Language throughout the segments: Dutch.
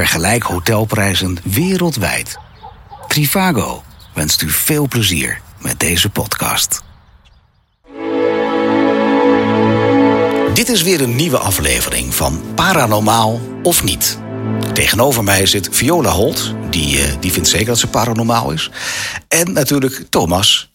Vergelijk hotelprijzen wereldwijd. Trivago wenst u veel plezier met deze podcast. Dit is weer een nieuwe aflevering van Paranormaal of Niet. Tegenover mij zit Viola Holt, die, eh, die vindt zeker dat ze paranormaal is. En natuurlijk Thomas.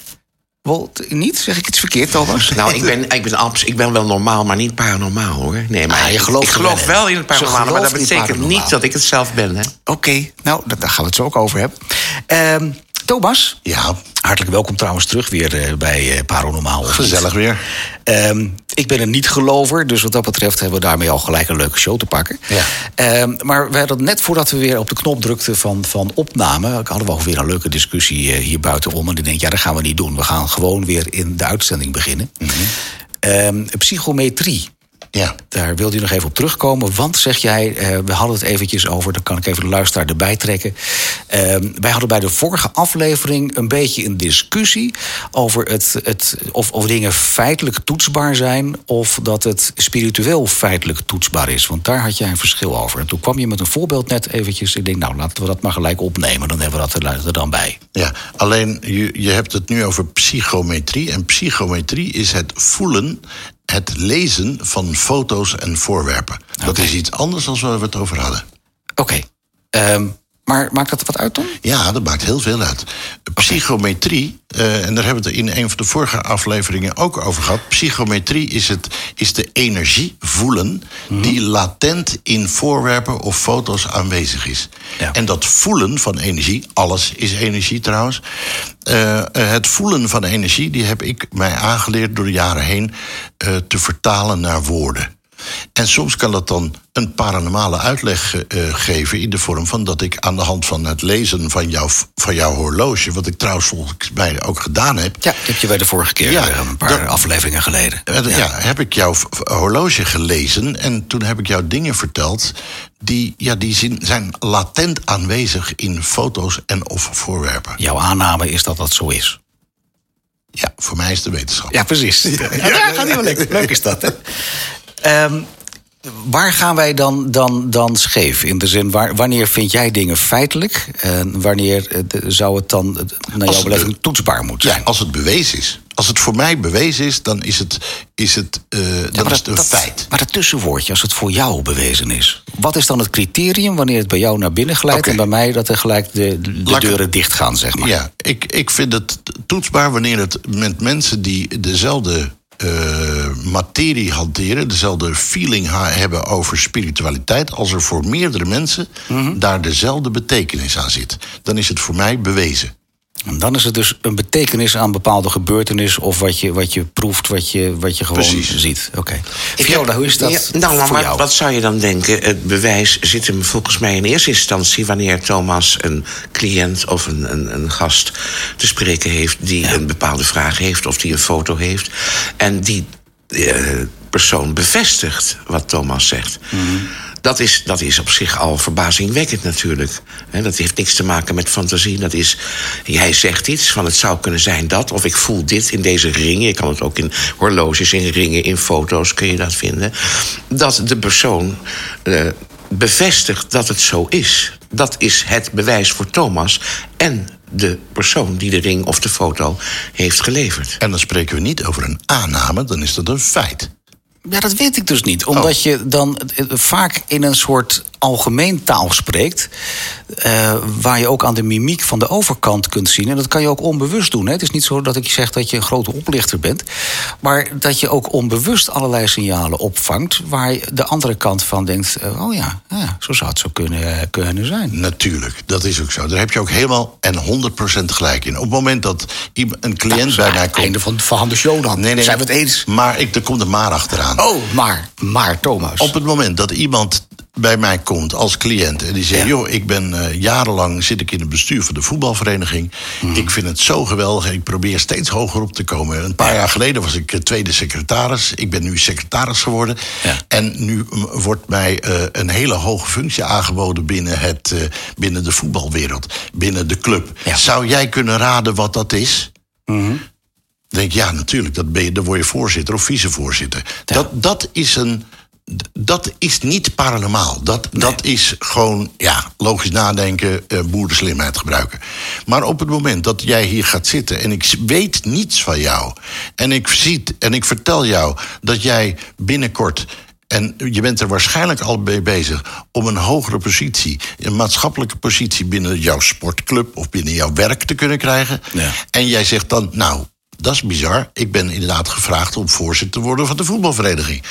Wel, niet? Zeg ik iets verkeerd, Thomas? Nou, ik ben, ik, ben abs, ik ben wel normaal, maar niet paranormaal hoor. Nee, maar Ah, je ik- gelooft ik geloof wel in. wel in het Ze paranormale, maar dat betekent paranormaal. niet dat ik het zelf ben. Hè? Oké, nou, da- daar gaan we het zo ook over hebben. Ehm, Thomas, Ja, hartelijk welkom trouwens terug weer eh, bij eh, Paranormaal. Niet. gezellig weer. Ehm, ik ben een niet-gelover, dus wat dat betreft hebben we daarmee al gelijk een leuke show te pakken. Ja. Ehm, maar we hadden net voordat we weer op de knop drukten van, van opname, hadden we ook weer een leuke discussie eh, hier buitenom. En ik denk, ja, dat gaan we niet doen. We gaan gewoon weer in de uitzending beginnen. Mhm. Ehm, psychometrie. Ja, Daar wilde u nog even op terugkomen. Want, zeg jij, eh, we hadden het eventjes over... dan kan ik even de luisteraar erbij trekken. Ehm, wij hadden bij de vorige aflevering een beetje een discussie... over het, het, of, of dingen feitelijk toetsbaar zijn... of dat het spiritueel feitelijk toetsbaar is. Want daar had jij een verschil over. En toen kwam je met een voorbeeld net eventjes. Ik denk, nou, laten we dat maar gelijk opnemen. Dan hebben we dat er, er dan bij. ja. alleen je, je hebt het nu over psychometrie. En psychometrie is het voelen, het lezen van foto's en voorwerpen. Dat is iets anders dan waar we het over hadden. Oké. Ehm, maar maakt dat wat uit, Tom? Ja, dat maakt heel veel uit. Psychometrie, eh, en daar hebben we het in een van de vorige afleveringen ook over gehad. Psychometrie is, het, is de energie voelen die latent in voorwerpen of foto's aanwezig is. Ja. En dat voelen van energie, alles is energie trouwens. eh, eh, het voelen van energie, die heb ik mij aangeleerd door de jaren heen eh, te vertalen naar woorden. En soms kan dat dan een paranormale uitleg eh, geven in de vorm van dat ik aan de hand van het lezen van, jouw van jouw horloge, wat ik trouwens volgens mij ook gedaan heb, Ja, dat heb je bij de vorige keer, Ja, een paar dat- afleveringen geleden. eh, ja. heb ik jouw horloge gelezen en toen heb ik jou dingen verteld die, ja, die zijn latent aanwezig in foto's en of voorwerpen. Jouw aanname is dat dat zo is. Ja, voor mij is de wetenschap. Ja, precies. Ja, daar gaat heel leuk. Leuk is dat, hè? Ehm, waar gaan wij dan, dan, dan scheef? In de zin, waar, wanneer vind jij dingen feitelijk? En wanneer eh, zou het dan, eh, naar jouw beleving, be- toetsbaar moeten Ja, zijn? als het bewezen is. Als het voor mij bewezen is, dan is het, is het, dan Ja, is het een feit. Maar het tussenwoordje, als het voor jou bewezen is. Wat is dan het criterium wanneer het bij jou naar binnen glijdt... En bij mij dat er gelijk de, deuren dicht gaan, zeg maar? Ja, ik, ik vind het toetsbaar wanneer het met mensen die dezelfde eh, materie hanteren, dezelfde feeling hebben over spiritualiteit, als er voor meerdere mensen Mhm. daar dezelfde betekenis aan zit. Dan is het voor mij bewezen. En dan is het dus een betekenis aan bepaalde gebeurtenis... of wat je, wat je proeft, wat je, wat je gewoon Precies. ziet. Oké. Ik Viola, hoe is dat Ja, nou, maar, voor jou? wat zou je dan denken? Het bewijs zit hem volgens mij in eerste instantie... wanneer Thomas een cliënt of een, een, een gast te spreken heeft... die een bepaalde vraag heeft of die een foto heeft... en die eh, persoon bevestigt wat Thomas zegt... Mhm. Dat is, dat is op zich al verbazingwekkend natuurlijk. Hè, dat heeft niks te maken met fantasie. Dat is, jij zegt iets van het zou kunnen zijn dat... of ik voel dit in deze ringen. Je kan het ook in horloges, in ringen, in foto's kun je dat vinden. Dat de persoon eh, bevestigt dat het zo is. Dat is het bewijs voor Thomas en de persoon die de ring of de foto heeft geleverd. En dan spreken we niet over een aanname, dan is dat een feit. Ja, dat weet ik dus niet. Omdat je dan eh, vaak in een soort algemeen taal spreekt. eh, waar je ook aan de mimiek van de overkant kunt zien. En dat kan je ook onbewust doen. Hè. Het is niet zo dat ik zeg dat je een grote oplichter bent. Maar dat je ook onbewust allerlei signalen opvangt. waar je de andere kant van denkt: eh, oh ja, ja zo zou het zo kunnen, eh, kunnen zijn. Natuurlijk, dat is ook zo. Daar heb je ook helemaal en 100% gelijk in. Op het moment dat iemand- een cliënt bij mij komt... einde van, van de show dan. Nee, nee, Zijn we het eens? Maar ik, er komt een maar achteraan. Oh, maar, maar Thomas. Op het moment dat iemand bij mij komt als cliënt en die zegt: Ja. joh, ik ben eh, jarenlang zit ik in het bestuur van de voetbalvereniging. Mhm. Ik vind het zo geweldig. Ik probeer steeds hoger op te komen. Een paar jaar geleden was ik eh, tweede secretaris. Ik ben nu secretaris geworden. Ja. En nu mm, wordt mij eh, een hele hoge functie aangeboden binnen, het, binnen de voetbalwereld, binnen de club. Ja. Zou jij kunnen raden wat dat is? Denk ja, natuurlijk, dat ben je, dan word je voorzitter of vicevoorzitter. Dat, dat is een, dat is niet paranormaal. Dat, dat is gewoon ja, logisch nadenken, uh, boerenslimheid gebruiken. Maar op het moment dat jij hier gaat zitten en ik weet niets van jou. en ik zie en ik vertel jou dat jij binnenkort. En je bent er waarschijnlijk al mee bezig om een hogere positie, een maatschappelijke positie binnen jouw sportclub of binnen jouw werk te kunnen krijgen. Ja. En jij zegt dan, nou, dat is bizar. Ik ben inderdaad gevraagd om voorzitter te worden van de voetbalvereniging.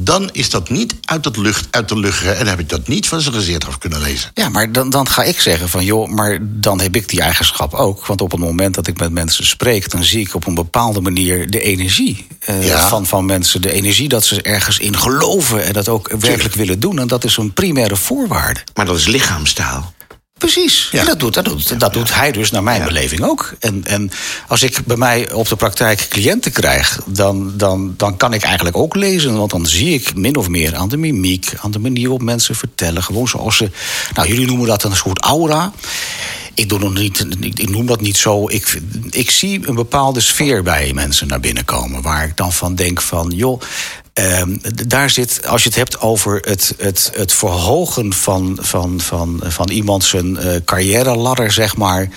Dan is dat niet uit, het lucht, uit de lucht en heb ik dat niet van zijn gezicht af kunnen lezen. Ja, maar dan, dan ga ik zeggen van joh, maar dan heb ik die eigenschap ook. Want op het moment dat ik met mensen spreek, dan zie ik op een bepaalde manier de energie uh, van, van mensen. De energie dat ze ergens in geloven en dat ook werkelijk willen doen. En dat is een primaire voorwaarde. Maar dat is lichaamstaal. Precies, ja. dat, doet, dat, doet, dat doet hij dus naar mijn beleving ook. En, en als ik bij mij op de praktijk cliënten krijg, dan, dan, dan kan ik eigenlijk ook lezen. Want dan zie ik min of meer aan de mimiek, aan de manier waarop mensen vertellen. Gewoon zoals ze. Nou, jullie noemen dat een soort aura. Ik, doe nog niet, ik, noem dat niet zo. Ik, ik zie een bepaalde sfeer bij mensen naar binnen komen. Waar ik dan van denk van, joh, Um, daar zit, als je het hebt over het, het, het verhogen van, van, van, van iemand zijn uh, carrière ladder, zeg maar,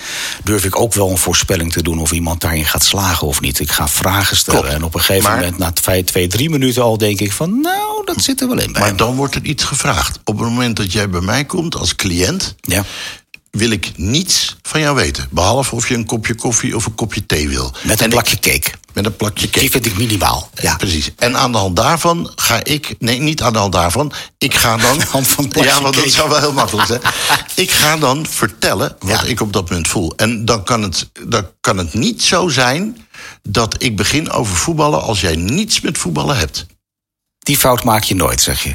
durf ik ook wel een voorspelling te doen of iemand daarin gaat slagen of niet. Ik ga vragen stellen en op een gegeven moment, na twee, twee, drie minuten al, denk ik van, nou, dat zit er wel in bij. Maar dan wordt er iets gevraagd. Op het moment dat jij bij mij komt als cliënt, ja wil ik niets van jou weten. Behalve of je een kopje koffie of een kopje thee wil. Met een plakje cake. Met een plakje cake. Die vind ik minimaal. Ja, precies. En aan de hand daarvan ga ik. Nee, niet aan de hand daarvan. Ik ga dan. De hand van ja, want dat zou wel heel makkelijk zijn. ik ga dan vertellen wat ik op dat moment voel. En dan kan, het, dan kan het niet zo zijn dat ik begin over voetballen als jij niets met voetballen hebt. Die fout maak je nooit, zeg je.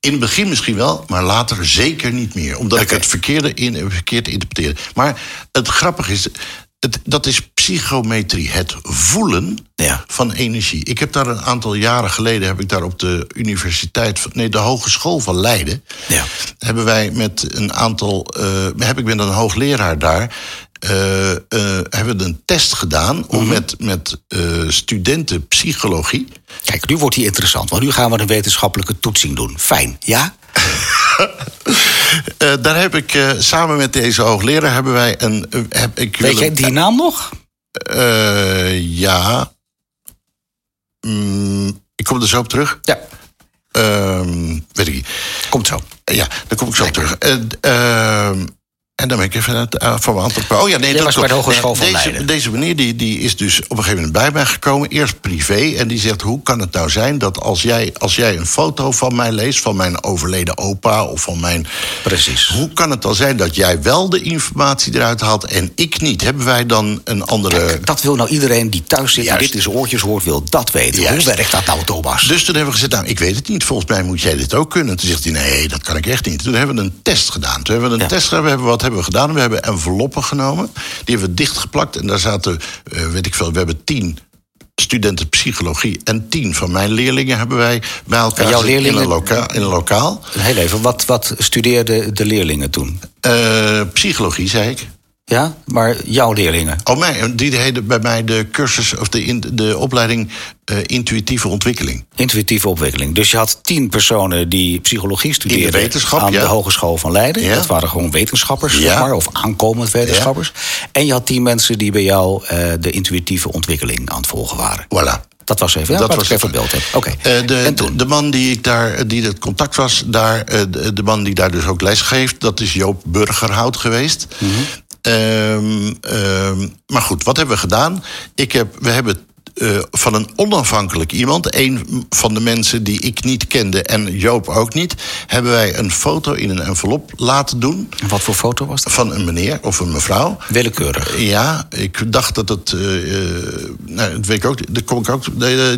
In het begin misschien wel, maar later zeker niet meer. Omdat ik het verkeerde in, verkeerd interpreteerde. Maar het grappige is, het, dat is psychometrie, het voelen ja. van energie. Ik heb daar een aantal jaren geleden, heb ik daar op de universiteit, nee, de Hogeschool van Leiden, ja. hebben wij met een aantal, uh, heb ik met een hoogleraar daar, uh, uh, hebben we een test gedaan om mhm. met, met uh, studenten psychologie. Kijk, nu wordt hij interessant, want nu gaan we een wetenschappelijke toetsing doen. Fijn, ja? daar heb ik samen met deze hoogleraar hebben wij een. heb, ik Weet jij die naam nog? ja. Mm, ik kom er zo op terug. Ja. Ehm, weet ik niet. Komt zo. Ja, daar kom ik zo op terug. En dan ben ik even het, uh, antwoord. Oh ja, nee, dat was bij de Hogeschool van deze, Leiden. Deze meneer die, die is dus op een gegeven moment bij mij gekomen. Eerst privé. En die zegt, hoe kan het nou zijn dat als jij, als jij een foto van mij leest... van mijn overleden opa of van mijn... Precies. Hoe kan het dan zijn dat jij wel de informatie eruit haalt en ik niet? Hebben wij dan een andere... Kijk, dat wil nou iedereen die thuis zit en dit in zijn oortjes hoort... wil dat weten. Juist. Hoe werkt dat nou, Thomas? Dus toen hebben we gezegd, nou, ik weet het niet. Volgens mij moet jij dit ook kunnen. Toen zegt hij, nee, dat kan ik echt niet. Toen hebben we een test gedaan. Toen hebben we een test gedaan. We hebben, wat hebben we gedaan? We hebben enveloppen genomen. Die hebben we dichtgeplakt. En daar zaten, uh, weet ik veel, we hebben tien studenten psychologie en tien van mijn leerlingen hebben wij bij elkaar jouw leerlingen, in, een lokaal, in een lokaal. Heel even, wat, wat studeerden de leerlingen toen? Uh, psychologie, zei ik. Ja, maar jouw leerlingen? Oh, mij, die deden bij mij de cursus of de, de opleiding uh, intuïtieve ontwikkeling. Intuïtieve ontwikkeling. Dus je had tien personen die psychologie studeerden de aan ja. de Hogeschool van Leiden. Ja. Dat waren gewoon wetenschappers, ja. zeg maar, of aankomend wetenschappers. En je had tien mensen die bij jou uh, de intuïtieve ontwikkeling aan het volgen waren. Voilà. Dat was even, ja, dat was ik even beeld heb. Oké. Okay. Uh, de, de, de, man die ik daar, die het contact was, daar, de, de, man die daar dus ook les geeft, dat is Joop Burgerhout geweest. Mm -hmm. Um, um, maar goed, wat hebben we gedaan? Ik heb, we hebben uh, van een onafhankelijk iemand, een van de mensen die ik niet kende en Joop ook niet, hebben wij een foto in een envelop laten doen. En wat voor foto was dat? Van een meneer of een mevrouw. Willekeurig. Ja, ik dacht dat het. Uh, nou, dat weet ik ook. Daar kom ik ook.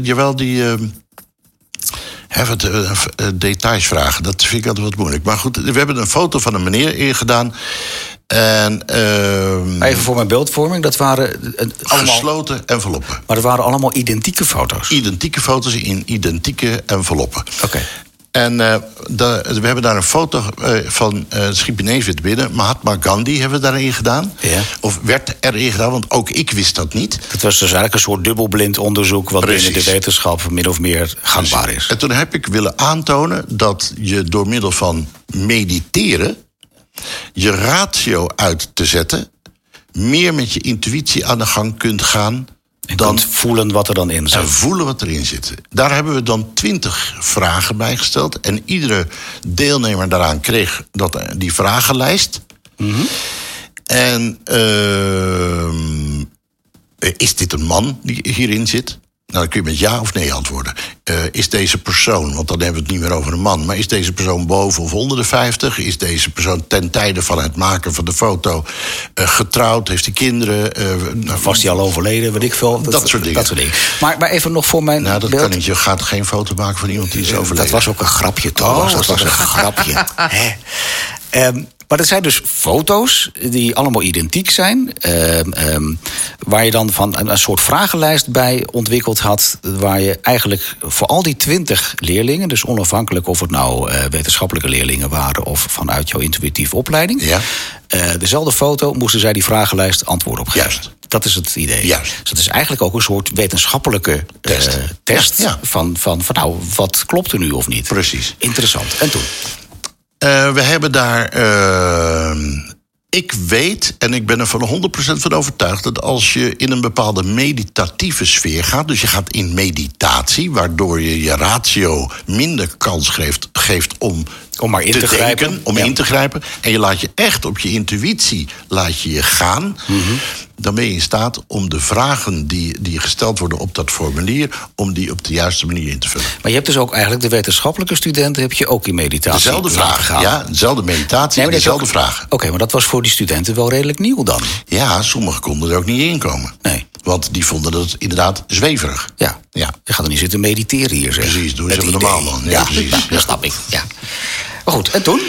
Jawel, die. Even details vragen. Dat vind ik altijd wat moeilijk. Maar goed, we hebben een foto van een meneer ingedaan. En, uh, Even voor mijn beeldvorming, dat waren allemaal... Gesloten enveloppen. Maar dat waren allemaal identieke foto's? Identieke foto's in identieke enveloppen. Oké. En eh, de- we hebben daar een foto eh, van, uh, te binnen... Mahatma Gandhi hebben we daarin gedaan. Ja. Of werd erin gedaan, want ook ik wist dat niet. Dat was dus eigenlijk een soort dubbelblind onderzoek... wat Precies. binnen de wetenschap min of meer gangbaar is. En toen heb ik willen aantonen dat je door middel van mediteren... je ratio uit te zetten... meer met je intuïtie aan de gang kunt gaan... Dan kunt voelen wat er dan in zit. en voelen wat erin zit. Daar hebben we dan twintig vragen bij gesteld. En iedere deelnemer daaraan kreeg dat, die vragenlijst. En ehm, is dit een man die hierin zit? Nou, dan kun je met ja of nee antwoorden. Eh, is deze persoon, want dan hebben we het niet meer over een man... maar is deze persoon boven of onder de 50? Is deze persoon ten tijde van het maken van de foto eh, getrouwd? Heeft hij kinderen? Eh, nou, Was die al overleden, weet ik veel. Dat soort dingen. Dat soort dingen. Maar, maar even nog voor mijn nou, dat beeld. kan niet. Je gaat geen foto maken van iemand die is overleden. Dat was ook een grapje, Thomas. Oh, dat was een grapje. Hè. Ehm, maar dat zijn dus foto's die allemaal identiek zijn. ehm, ehm, waar je dan van een, een soort vragenlijst bij ontwikkeld had. Waar je eigenlijk voor al die twintig leerlingen, dus onafhankelijk of het nou eh, wetenschappelijke leerlingen waren of vanuit jouw intuïtieve opleiding. Ja. eh, dezelfde foto moesten zij die vragenlijst antwoord op geven. Juist. Dat is het idee. Juist. Dus dat is eigenlijk ook een soort wetenschappelijke Test. eh, test Ja, ja. Van, van, van nou, wat klopt er nu of niet? Precies. Interessant. En toen? Eh, we hebben daar. eh, ik weet en ik ben er van 100% van overtuigd dat als je in een bepaalde meditatieve sfeer gaat, dus je gaat in meditatie, waardoor je je ratio minder kans geeft, geeft om, Om maar in te grijpen. om Ja. in te grijpen, en je laat je echt op je intuïtie laat je je gaan, Mhm. Dan ben je in staat om de vragen die, die gesteld worden op dat formulier, om die op de juiste manier in te vullen. Maar je hebt dus ook eigenlijk de wetenschappelijke studenten heb je ook in meditatie. Dezelfde vragen, ja, dezelfde meditatie, Nee, dat dezelfde ook- vragen. Oké, maar dat was voor die studenten wel redelijk nieuw dan. Ja, sommigen konden er ook niet in komen. Nee. Want die vonden het inderdaad zweverig. Ja. Ja. Je gaat er niet zitten mediteren hier, zeg. Precies, doe eens Met even idee. normaal, man. Ja, Ja, precies. dat Ja. snap ik. Ja. Maar goed, en toen?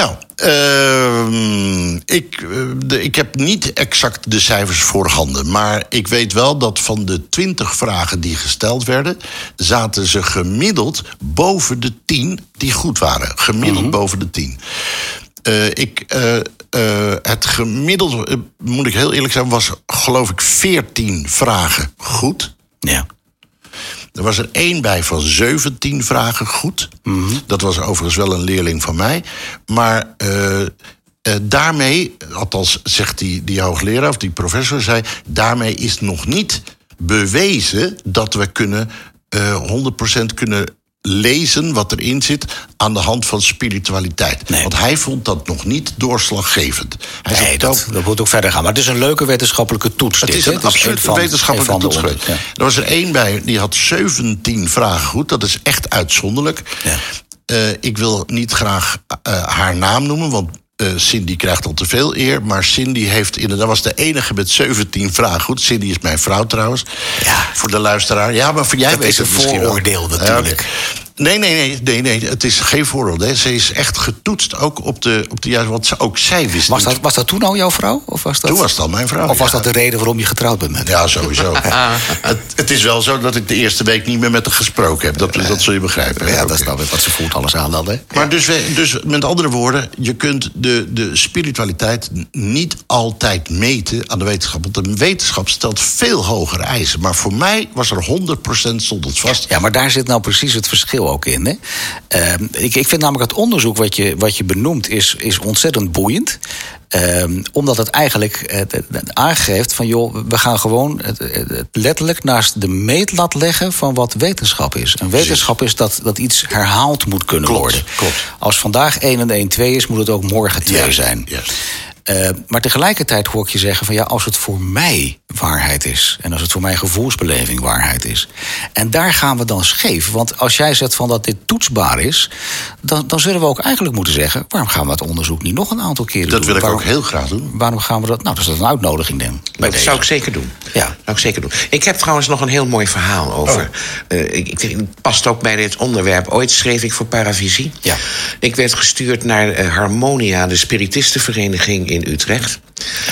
Nou, ehm, ik, eh, de, ik heb niet exact de cijfers voorhanden. Maar ik weet wel dat van de 20 vragen die gesteld werden, zaten ze gemiddeld boven de 10 die goed waren. Gemiddeld boven de 10. Eh, ik, eh, het gemiddelde, eh, moet ik heel eerlijk zijn, was geloof ik 14 vragen goed. Ja. Er was er één bij van 17 vragen goed. Dat was overigens wel een leerling van mij. Maar eh, eh, daarmee, althans zegt die, die hoogleraar of die professor, zei... daarmee is nog niet bewezen dat we kunnen, eh 100% kunnen lezen wat erin zit aan de hand van spiritualiteit. Nee. Want hij vond dat nog niet doorslaggevend. Hij Nee, dat, dat moet ook verder gaan. Maar het is een leuke wetenschappelijke toets. het dit, is een absoluut wetenschappelijke toets onder- ja. Er was er één bij, die had 17 vragen goed. Dat is echt uitzonderlijk. Ja. Eh, ik wil niet graag eh, haar naam noemen, want eh, Cindy krijgt al te veel eer. Maar Cindy heeft inderdaad, was de enige met 17 vragen goed. Cindy is mijn vrouw trouwens. Ja. Voor de luisteraar. Ja, maar voor jij Dat weet is een het wel. vooroordeel Ja, natuurlijk. Nee, nee, nee, nee, nee, het is geen vooroordeel. hè. Ze is echt getoetst, ook op de, op de juiste... Want ze, ook zij wist Was niet. dat, was dat toen al jouw vrouw? Of was dat, Toen was al mijn vrouw. Of was dat de reden waarom je getrouwd bent met haar? Ja, sowieso. het, het is wel zo dat ik de eerste week niet meer met haar gesproken heb. Dat, dat zul je begrijpen. hè? Ja, dat is dan weer wat ze voelt alles aan dan, hè? Maar dus, dus met andere woorden, je kunt de, de spiritualiteit niet altijd meten aan de wetenschap. Want de wetenschap stelt veel hogere eisen. Maar voor mij was er 100% stond het vast. Ja, maar daar zit nou precies het verschil ook in. Hè? Ehm, ik, ik vind namelijk het onderzoek wat je, wat je benoemt is, is ontzettend boeiend. Ehm, omdat het eigenlijk eh, aangeeft van joh, we gaan gewoon letterlijk naast de meetlat leggen van wat wetenschap is. En wetenschap is dat, dat iets herhaald moet kunnen Klopt, worden. klopt. Als vandaag 1 en 1 2 is, moet het ook morgen 2 Juist, zijn. juist. Eh, maar tegelijkertijd hoor ik je zeggen van ja, als het voor mij waarheid is. En als het voor mijn gevoelsbeleving waarheid is. En daar gaan we dan scheef. Want als jij zegt van dat dit toetsbaar is, dan, dan zullen we ook eigenlijk moeten zeggen: waarom gaan we het onderzoek niet nog een aantal keren Dat doen? wil ik waarom, ook heel graag doen. Waarom gaan we dat? Nou, dat is dat een uitnodiging dan. Bij Dat deze. zou ik zeker doen. Ja. Zou ik zeker doen. Ik heb trouwens nog een heel mooi verhaal over. eh, ik, ik, het past ook bij dit onderwerp. Ooit schreef ik voor Paravisie. Ja. Ik werd gestuurd naar eh, Harmonia, de spiritistenvereniging in Utrecht.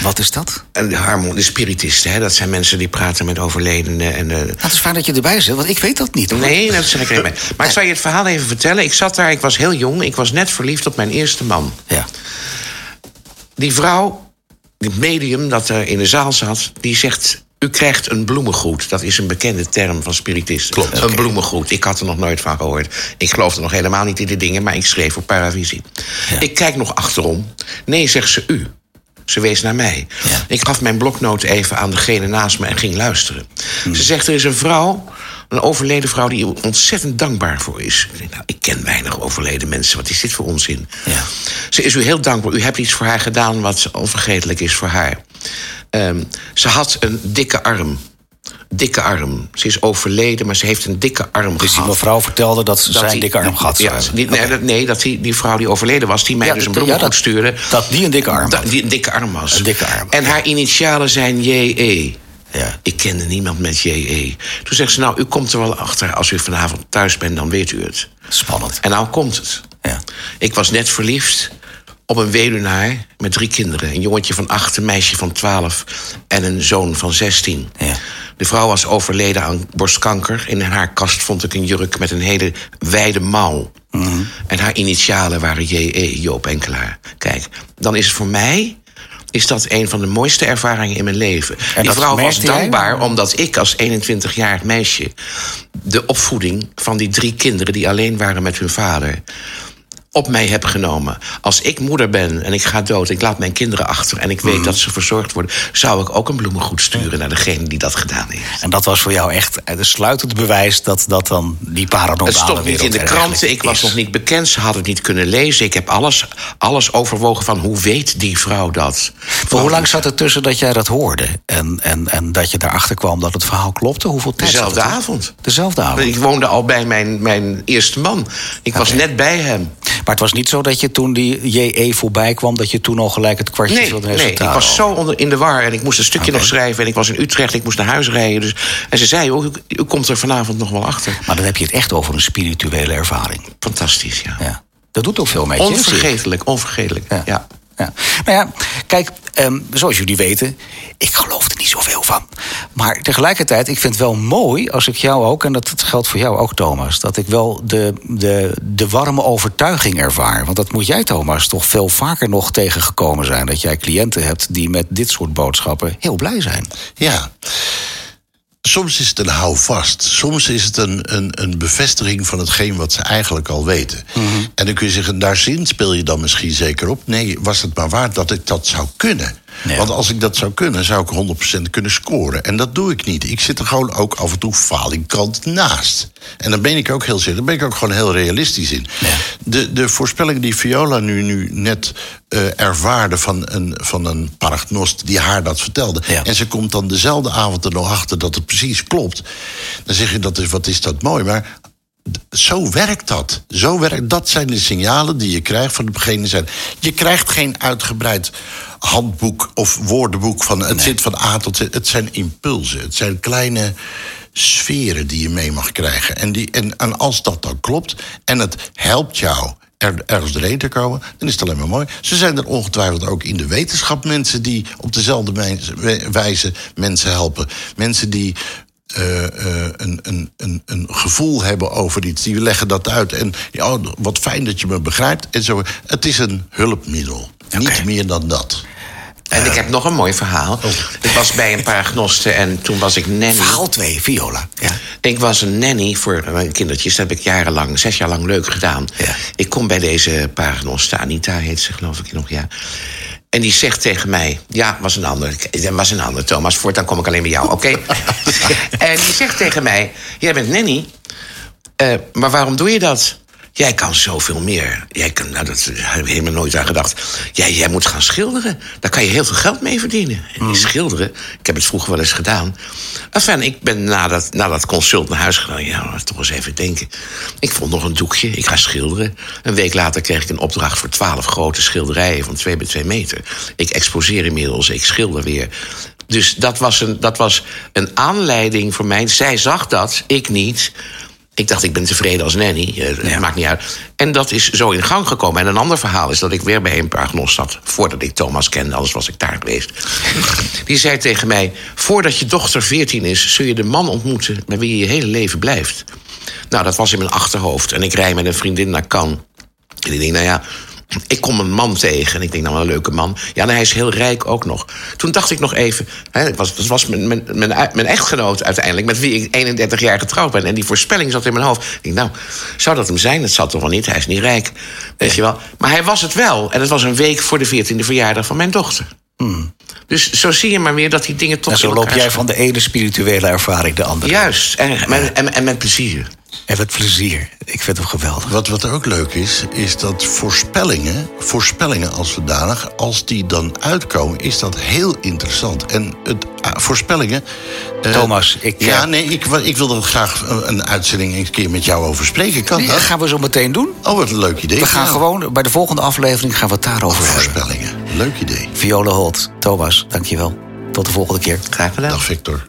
Wat is dat? En de, harmon, de spiritisten, hè, dat zijn mensen die praten met overledenen. En, eh, het is fijn dat je erbij zit, want ik weet dat niet. hoor. Nee, dat zeg ik niet mee. Maar ik zal je het verhaal even vertellen. Ik zat daar, ik was heel jong. Ik was net verliefd op mijn eerste man. Ja. Die vrouw, die medium dat er in de zaal zat, die zegt... U krijgt een bloemengroet. Dat is een bekende term van spiritisten. Klopt. Een bloemengroet. Ik had er nog nooit van gehoord. Ik geloofde nog helemaal niet in die dingen, maar ik schreef voor Paravisie. Ik kijk nog achterom. Nee, zegt ze u. Ze wees naar mij. Ja. Ik gaf mijn bloknoot even aan degene naast me en ging luisteren. Ze zegt, er is een vrouw, een overleden vrouw... die er ontzettend dankbaar voor is. Ik denk, nou, ik ken weinig overleden mensen. Wat is dit voor onzin? Ja. Ze is u heel dankbaar. U hebt iets voor haar gedaan wat onvergetelijk is voor haar. Ehm, ze had een dikke arm. Dikke arm. Ze is overleden, maar ze heeft een dikke arm Dus die gehad. mevrouw vertelde dat ze Dat zijn die- dikke arm zou Ja, die- nee, dat, nee, dat die, die vrouw die overleden was, die mij Ja, dus een bloemengroet ja, dat- stuurde. dat die een dikke arm Dat had. die een dikke arm was. Een dikke arm, En haar initialen zijn JE. Ja. Ik kende niemand met JE. Toen zegt ze, nou, u komt er wel achter. Als u vanavond thuis bent, dan weet u het. Spannend. En nou komt het. Ja. Ik was net verliefd op een weduwnaar met drie kinderen. Een jongetje van acht, een meisje van twaalf en een zoon van zestien. Ja. De vrouw was overleden aan borstkanker. In haar kast vond ik een jurk met een hele wijde mouw. Mhm. En haar initialen waren J.E., Joop Enkelaar. Kijk, dan is het voor mij... is dat een van de mooiste ervaringen in mijn leven. Die dat vrouw was jij? dankbaar omdat ik als 21-jarig meisje... de opvoeding van die drie kinderen die alleen waren met hun vader op mij heb genomen. Als ik moeder ben en ik ga dood, ik laat mijn kinderen achter en ik Mhm. weet dat ze verzorgd worden, zou ik ook een bloemengoed sturen naar degene die dat gedaan heeft. En dat was voor jou echt het sluitend bewijs dat, dat dan die paranormale Het stond niet wereld in de kranten, ik was is. nog niet bekend, ze hadden het niet kunnen lezen. Ik heb alles, alles overwogen van hoe weet die vrouw dat? Maar hoe lang zat er tussen dat jij dat hoorde en, en, en dat je daarachter kwam dat het verhaal klopte? Hoeveel tijd Dezelfde avond. Dezelfde avond. Ik woonde al bij mijn, mijn eerste man. Ik was net bij hem. Maar het was niet zo dat je toen die JE voorbij kwam, dat je toen al gelijk het kwartje Nee, van het nee, ik resultaat was zo onder, in de war en ik moest een stukje nog schrijven. En ik was in Utrecht, ik moest naar huis rijden. Dus, en ze zei, oh, u, u komt er vanavond nog wel achter. Maar dan heb je het echt over een spirituele ervaring. Fantastisch, ja. Ja. Dat doet ook veel met je? Onvergetelijk, onvergetelijk. Ja. Ja. Ja. Nou ja, kijk, ehm, zoals jullie weten, ik geloof er niet zoveel van. Maar tegelijkertijd, ik vind het wel mooi als ik jou ook, en dat, geldt voor jou ook, Thomas, dat ik wel de, de, de warme overtuiging ervaar. Want dat moet jij, Thomas, toch veel vaker nog tegengekomen zijn. Dat jij cliënten hebt die met dit soort boodschappen heel blij zijn. Ja. Soms is het een houvast. Soms is het een, een, een bevestiging van hetgeen wat ze eigenlijk al weten. En dan kun je zeggen, daar zin speel je dan misschien zeker op. Nee, was het maar waard dat ik dat zou kunnen. Ja. Want als ik dat zou kunnen, zou ik 100% kunnen scoren. En dat doe ik niet. Ik zit er gewoon ook af en toe falingkant naast. En dan ben ik ook heel. Daar ben ik ook gewoon heel realistisch in. Ja. De, de voorspelling die Viola nu, nu net eh, ervaarde van een, van een paragnost die haar dat vertelde. Ja. En ze komt dan dezelfde avond er nog achter dat het precies klopt. Dan zeg je, dat is, wat is dat mooi. Maar zo werkt dat. Zo werkt, dat zijn de signalen die je krijgt van degene zijn. Je krijgt geen uitgebreid handboek of woordenboek van het zit van A tot Z. Het zijn impulsen. Het zijn kleine sferen die je mee mag krijgen. En, die, en, en als dat dan klopt en het helpt jou er, ergens doorheen te komen, dan is het alleen maar mooi. Ze zijn er ongetwijfeld ook in de wetenschap mensen die op dezelfde wijze mensen helpen. Mensen die eh, eh, een, een, een, een gevoel hebben over iets. Die leggen dat uit. En ja, wat fijn dat je me begrijpt. En zo. Het is een hulpmiddel. Niet meer dan dat. En ik heb nog een mooi verhaal. Ik was bij een paar agnosten en toen was ik nanny. Verhaal 2, Viola. Ja. Ik was een nanny voor mijn kindertjes. Dat heb ik jarenlang, zes jaar lang leuk gedaan. Ja. Ik kom bij deze paragnoste, Anita heet ze geloof ik nog, ja. En die zegt tegen mij, ja, was een ander. Dat was een ander, Thomas. Voortaan kom ik alleen bij jou, oké? en die zegt tegen mij, jij bent nanny. Eh, maar waarom doe je dat? Jij kan zoveel meer. Jij kan, nou, dat heb ik helemaal nooit aan gedacht. Jij, jij moet gaan schilderen. Daar kan je heel veel geld mee verdienen. En die schilderen, ik heb het vroeger wel eens gedaan. Enfin, ik ben na dat, na dat consult naar huis gegaan. Ja, laat toch eens even denken. Ik vond nog een doekje, ik ga schilderen. Een week later kreeg ik een opdracht voor twaalf grote schilderijen... van twee bij twee meter. Ik exposeer inmiddels, ik schilder weer. Dus dat was een, dat was een aanleiding voor mij. Zij zag dat, ik niet... Ik dacht, ik ben tevreden als nanny. Eh, Ja. Maakt niet uit. En dat is zo in gang gekomen. En een ander verhaal is dat ik weer bij een paragnos zat... voordat ik Thomas kende, anders was ik daar geweest. Die zei tegen mij... voordat je dochter 14 is, zul je de man ontmoeten... met wie je je hele leven blijft. Nou, dat was in mijn achterhoofd. En ik rij met een vriendin naar Cannes. En ik denk, nou ja, ik kom een man tegen. En ik denk, nou, wel een leuke man. Ja, en hij is heel rijk ook nog. Toen dacht ik nog even... Hè, het was, dat was mijn, mijn, mijn, mijn echtgenoot uiteindelijk... met wie ik 31 jaar getrouwd ben. En die voorspelling zat in mijn hoofd. Ik denk, nou, zou dat hem zijn? Dat zal toch wel niet? Hij is niet rijk. Weet je wel. Maar hij was het wel. En het was een week voor de 14e verjaardag van mijn dochter. Dus zo zie je maar weer dat die dingen toch En zo loop jij van de ene spirituele ervaring de andere. Juist. En, en, en, en met plezier. En met plezier. Ik vind hem geweldig. Wat, wat ook leuk is, is dat voorspellingen, voorspellingen als zodanig, als die dan uitkomen, is dat heel interessant. En het, ah, voorspellingen. eh, Thomas, ik, Ja, eh, nee, ik, ik wil er graag een, uitzending een keer met jou over spreken. Kan Dat dat? gaan we zo meteen doen. Oh, wat een leuk idee. We gaan gewoon, bij de volgende aflevering gaan we het daarover hebben. Voorspellingen. Leuk idee. Viola Holt, Thomas, dankjewel. Tot de volgende keer. Graag gedaan. Dag Victor.